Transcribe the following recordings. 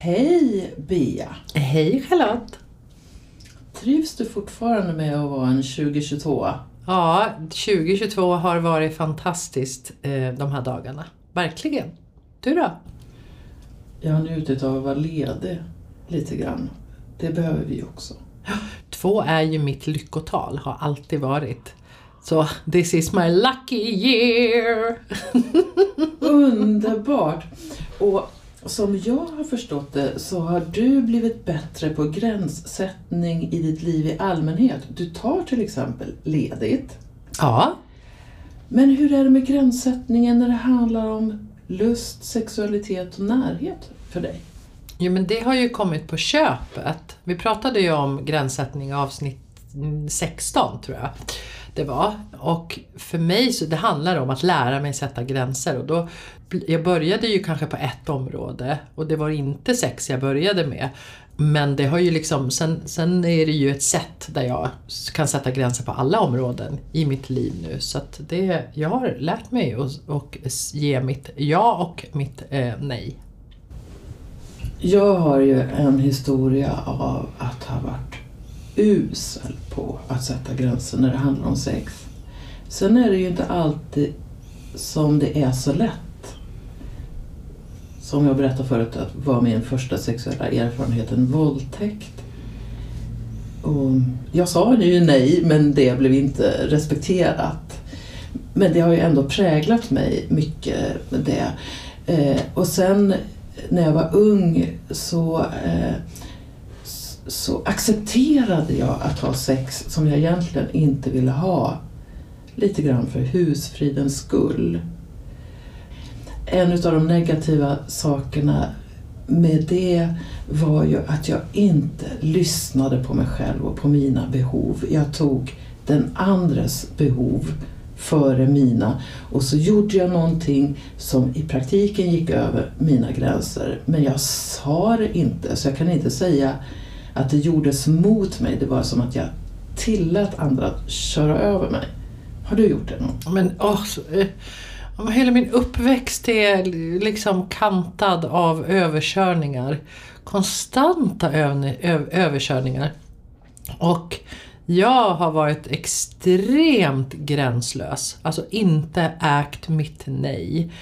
Hej Bea! Hej Charlotte! Trivs du fortfarande med att vara en 2022? Ja, 2022 har varit fantastiskt eh, de här dagarna. Verkligen. Du då? Jag har njutit av att vara ledig lite grann. Det behöver vi också. Två är ju mitt lyckotal, har alltid varit. Så this is my lucky year! Underbart! Och som jag har förstått det så har du blivit bättre på gränssättning i ditt liv i allmänhet. Du tar till exempel ledigt. Ja. Men hur är det med gränssättningen när det handlar om lust, sexualitet och närhet för dig? Jo men det har ju kommit på köpet. Vi pratade ju om gränssättning i avsnitt 16 tror jag det var. Och för mig så det handlar om att lära mig sätta gränser och då jag började ju kanske på ett område och det var inte sex jag började med. Men det har ju liksom, sen, sen är det ju ett sätt där jag kan sätta gränser på alla områden i mitt liv nu. Så att det, jag har lärt mig att och ge mitt ja och mitt eh, nej. Jag har ju en historia av att ha varit usel på att sätta gränser när det handlar om sex. Sen är det ju inte alltid som det är så lätt. Som jag berättade förut, att var min första sexuella erfarenhet en våldtäkt. Och jag sa ju nej, men det blev inte respekterat. Men det har ju ändå präglat mig mycket, det. Eh, och sen när jag var ung så eh, så accepterade jag att ha sex som jag egentligen inte ville ha. Lite grann för husfridens skull. En av de negativa sakerna med det var ju att jag inte lyssnade på mig själv och på mina behov. Jag tog den andres behov före mina och så gjorde jag någonting som i praktiken gick över mina gränser. Men jag sa det inte, så jag kan inte säga att det gjordes mot mig. Det var som att jag tillät andra att köra över mig. Har du gjort det någon Men åh, så, eh, hela min uppväxt är liksom kantad av överkörningar. Konstanta överkörningar. Och jag har varit extremt gränslös. Alltså inte ägt mitt nej.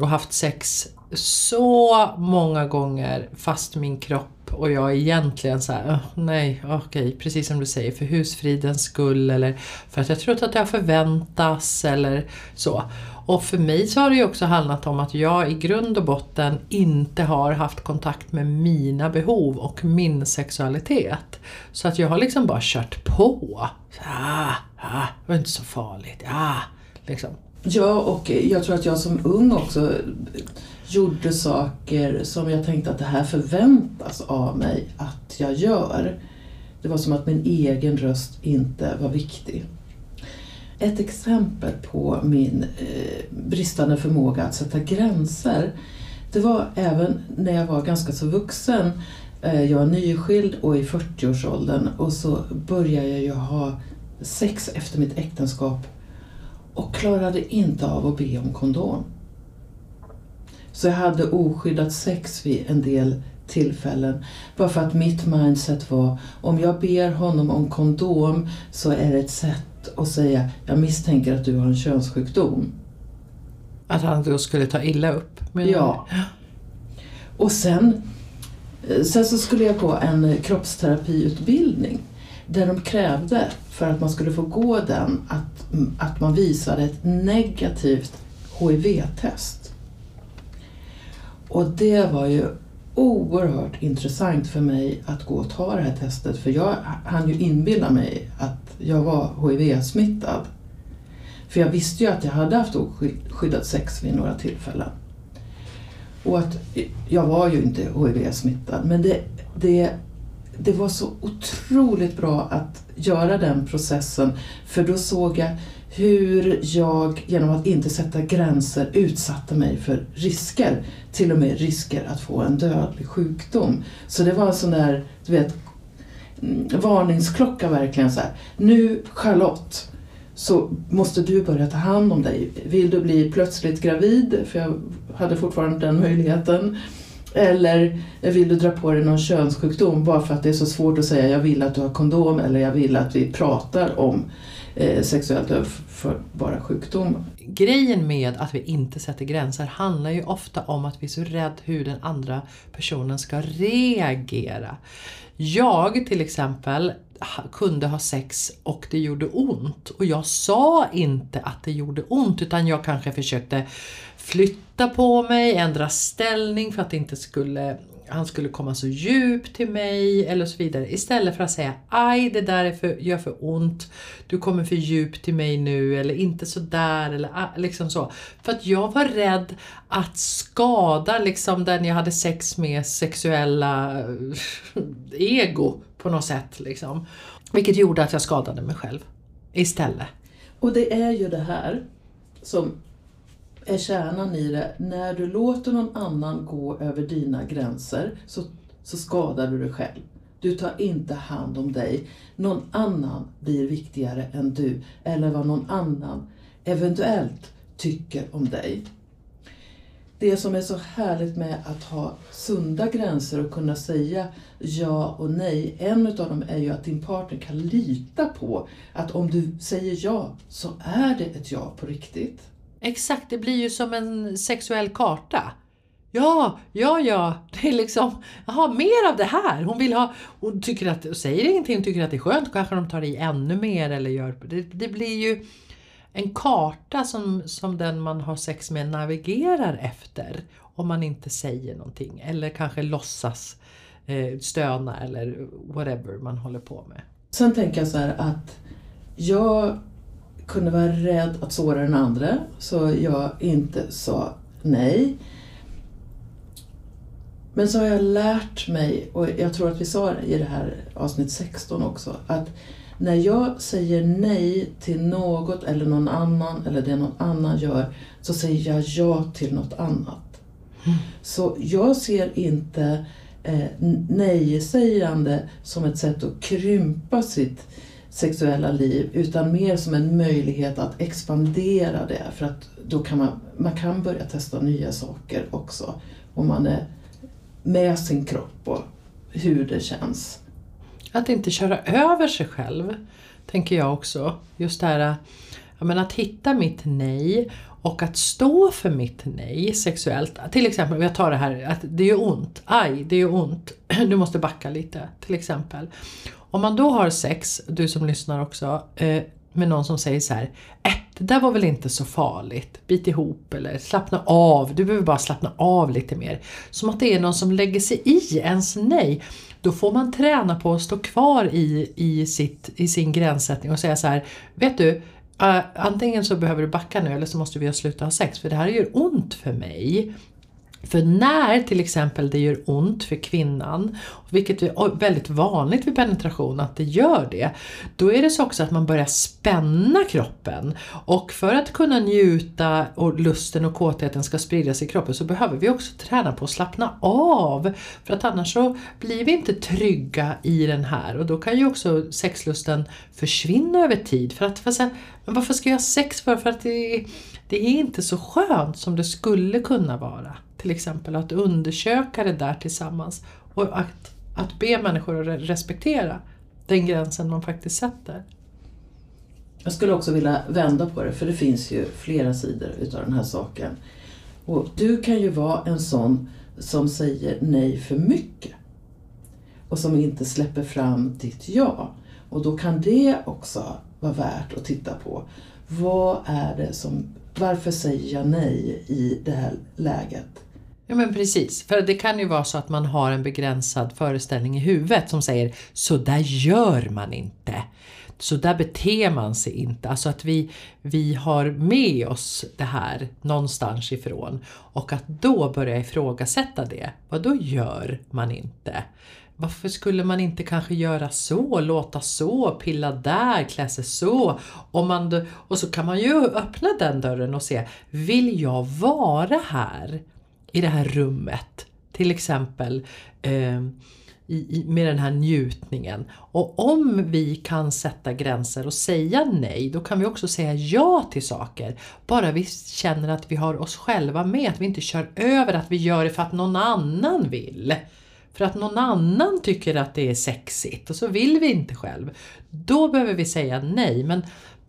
Och haft sex så många gånger fast min kropp och jag egentligen så här, oh, nej, okej, okay, precis som du säger, för husfridens skull eller för att jag trott att jag förväntas eller så. Och för mig så har det ju också handlat om att jag i grund och botten inte har haft kontakt med mina behov och min sexualitet. Så att jag har liksom bara kört på. Så, ah, ah, det var inte så farligt. Ah, liksom. Ja, och jag tror att jag som ung också gjorde saker som jag tänkte att det här förväntas av mig att jag gör. Det var som att min egen röst inte var viktig. Ett exempel på min eh, bristande förmåga att sätta gränser det var även när jag var ganska så vuxen. Eh, jag var nyskild och i 40-årsåldern och så började jag ju ha sex efter mitt äktenskap och klarade inte av att be om kondom. Så jag hade oskyddat sex vid en del tillfällen. Bara för att mitt mindset var, om jag ber honom om kondom så är det ett sätt att säga, jag misstänker att du har en könssjukdom. Att han då skulle ta illa upp? Ja. Och sen, sen så skulle jag gå en kroppsterapiutbildning där de krävde, för att man skulle få gå den, att, att man visade ett negativt HIV-test. Och det var ju oerhört intressant för mig att gå och ta det här testet för jag hann ju inbilla mig att jag var HIV-smittad. För jag visste ju att jag hade haft oskyddat sex vid några tillfällen. Och att jag var ju inte HIV-smittad men det, det, det var så otroligt bra att göra den processen för då såg jag hur jag genom att inte sätta gränser utsatte mig för risker. Till och med risker att få en dödlig sjukdom. Så det var en sån där, du vet, mm, varningsklocka verkligen så här. Nu Charlotte, så måste du börja ta hand om dig. Vill du bli plötsligt gravid, för jag hade fortfarande den möjligheten. Eller vill du dra på dig någon könssjukdom bara för att det är så svårt att säga jag vill att du har kondom eller jag vill att vi pratar om eh, sexuellt överförbara sjukdomar. Grejen med att vi inte sätter gränser handlar ju ofta om att vi är så rädda hur den andra personen ska reagera. Jag till exempel kunde ha sex och det gjorde ont. Och jag sa inte att det gjorde ont utan jag kanske försökte flytta på mig, ändra ställning för att det inte skulle han skulle komma så djupt till mig eller så vidare. Istället för att säga aj det där är för, gör för ont, du kommer för djupt till mig nu eller inte så där eller ah, liksom så. För att jag var rädd att skada liksom den jag hade sex med sexuella eh, ego på något sätt. Liksom. Vilket gjorde att jag skadade mig själv istället. Och det är ju det här som är kärnan i det. När du låter någon annan gå över dina gränser så, så skadar du dig själv. Du tar inte hand om dig. Någon annan blir viktigare än du eller vad någon annan eventuellt tycker om dig. Det som är så härligt med att ha sunda gränser och kunna säga ja och nej, en av dem är ju att din partner kan lita på att om du säger ja så är det ett ja på riktigt. Exakt, det blir ju som en sexuell karta. Ja, ja, ja, det är liksom, jaha, mer av det här. Hon vill ha, hon tycker att, säger ingenting, hon tycker att det är skönt, kanske de tar i ännu mer eller gör, det, det blir ju en karta som, som den man har sex med navigerar efter. Om man inte säger någonting eller kanske låtsas eh, stöna eller whatever man håller på med. Sen tänker jag så här att jag kunde vara rädd att såra den andra så jag inte sa nej. Men så har jag lärt mig, och jag tror att vi sa i det här avsnitt 16 också, att när jag säger nej till något eller någon annan eller det någon annan gör så säger jag ja till något annat. Mm. Så jag ser inte eh, nej-sägande som ett sätt att krympa sitt sexuella liv utan mer som en möjlighet att expandera det för att då kan man, man kan börja testa nya saker också om man är med sin kropp och hur det känns. Att inte köra över sig själv, tänker jag också. Just det här men att hitta mitt nej och att stå för mitt nej sexuellt. Till exempel, jag tar det här att det gör ont. Aj, det gör ont. Du måste backa lite. Till exempel. Om man då har sex, du som lyssnar också, eh, med någon som säger så här, äh, det där var väl inte så farligt, bit ihop eller slappna av, du behöver bara slappna av lite mer. Som att det är någon som lägger sig i ens nej. Då får man träna på att stå kvar i, i, sitt, i sin gränssättning och säga så här, vet du, uh, antingen så behöver du backa nu eller så måste vi sluta ha sex för det här gör ont för mig. För när till exempel det gör ont för kvinnan, vilket är väldigt vanligt vid penetration att det gör det, då är det så också att man börjar spänna kroppen. Och för att kunna njuta och lusten och kåtheten ska spridas i kroppen så behöver vi också träna på att slappna av. För att annars så blir vi inte trygga i den här och då kan ju också sexlusten försvinna över tid. För att, för att men varför ska jag ha sex för? För att det, det är inte så skönt som det skulle kunna vara till exempel. Att undersöka det där tillsammans och att, att be människor att respektera den gränsen man faktiskt sätter. Jag skulle också vilja vända på det, för det finns ju flera sidor utav den här saken. Och du kan ju vara en sån som säger nej för mycket och som inte släpper fram ditt ja. Och då kan det också vara värt att titta på. Vad är det som, varför säger jag nej i det här läget? Ja men precis, för det kan ju vara så att man har en begränsad föreställning i huvudet som säger så där gör man inte. Så där beter man sig inte. Alltså att vi, vi har med oss det här någonstans ifrån och att då börja ifrågasätta det. Vad då gör man inte? varför skulle man inte kanske göra så, låta så, pilla där, klä sig så? Och, man, och så kan man ju öppna den dörren och se, vill jag vara här i det här rummet? Till exempel eh, i, i, med den här njutningen. Och om vi kan sätta gränser och säga nej, då kan vi också säga ja till saker. Bara vi känner att vi har oss själva med, att vi inte kör över, att vi gör det för att någon annan vill. För att någon annan tycker att det är sexigt och så vill vi inte själv. Då behöver vi säga nej. Men,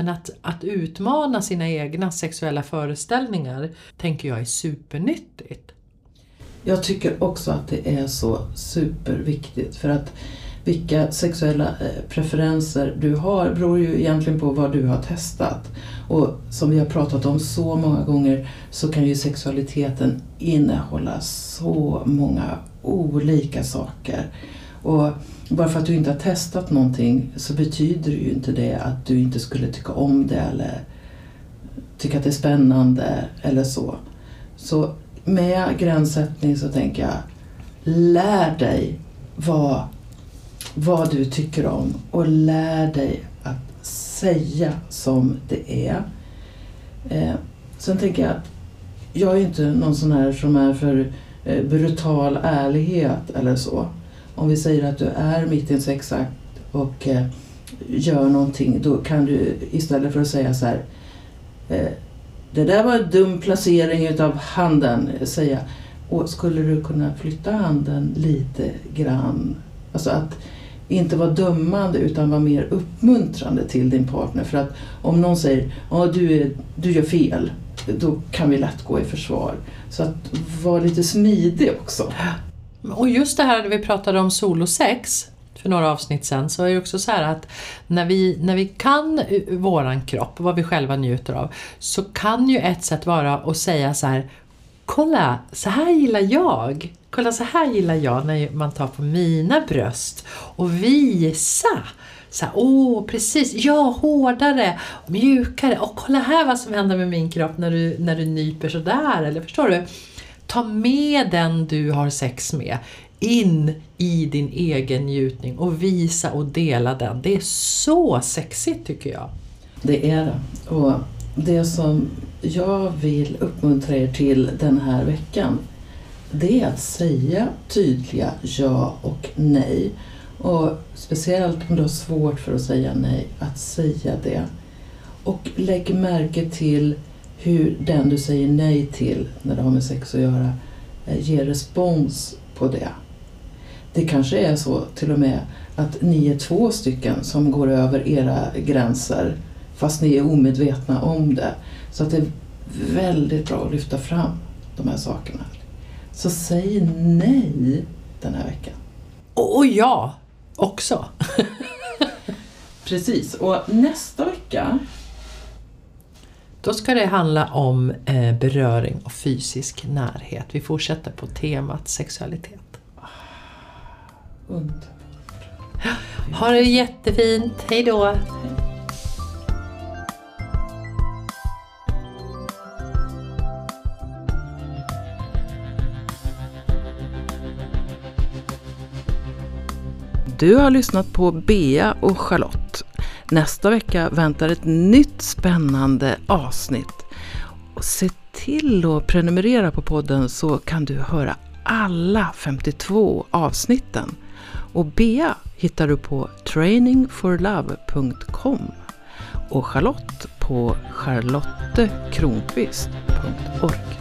men att, att utmana sina egna sexuella föreställningar tänker jag är supernyttigt. Jag tycker också att det är så superviktigt för att vilka sexuella eh, preferenser du har beror ju egentligen på vad du har testat. Och som vi har pratat om så många gånger så kan ju sexualiteten innehålla så många olika saker. Och bara för att du inte har testat någonting så betyder ju inte det att du inte skulle tycka om det eller tycka att det är spännande eller så. Så med gränssättning så tänker jag, lär dig vad, vad du tycker om och lär dig att säga som det är. Eh, sen tänker jag att jag är inte någon sån här som är för eh, brutal ärlighet eller så. Om vi säger att du är mitt i en sexakt och eh, gör någonting, då kan du istället för att säga så här eh, det där var en dum placering utav handen, säga. Och skulle du kunna flytta handen lite grann? Alltså att inte vara dömande utan vara mer uppmuntrande till din partner. För att om någon säger att du, du gör fel, då kan vi lätt gå i försvar. Så att vara lite smidig också. Och just det här när vi pratade om solosex för några avsnitt sen så är det också så här att när vi, när vi kan eh, våran kropp, vad vi själva njuter av, så kan ju ett sätt vara att säga så här Kolla, så här gillar jag. Kolla, så här gillar jag när man tar på mina bröst och visa. Så här, åh, precis, ja, hårdare, mjukare. Och kolla här vad som händer med min kropp när du, när du nyper sådär. Eller förstår du? Ta med den du har sex med in i din egen njutning och visa och dela den. Det är så sexigt tycker jag. Det är det. Och det som jag vill uppmuntra er till den här veckan det är att säga tydliga ja och nej. Och speciellt om du har svårt för att säga nej, att säga det. Och lägg märke till hur den du säger nej till när det har med sex att göra eh, ger respons på det. Det kanske är så till och med att ni är två stycken som går över era gränser fast ni är omedvetna om det. Så att det är väldigt bra att lyfta fram de här sakerna. Så säg nej den här veckan. Och ja, också. Precis, och nästa vecka då ska det handla om eh, beröring och fysisk närhet. Vi fortsätter på temat sexualitet. Underbart. Ha det jättefint. Hej då! Du har lyssnat på Bea och Charlotte. Nästa vecka väntar ett nytt spännande avsnitt. Och se till att prenumerera på podden så kan du höra alla 52 avsnitten. Och Bea hittar du på trainingforlove.com och Charlotte på charlottekronqvist.org.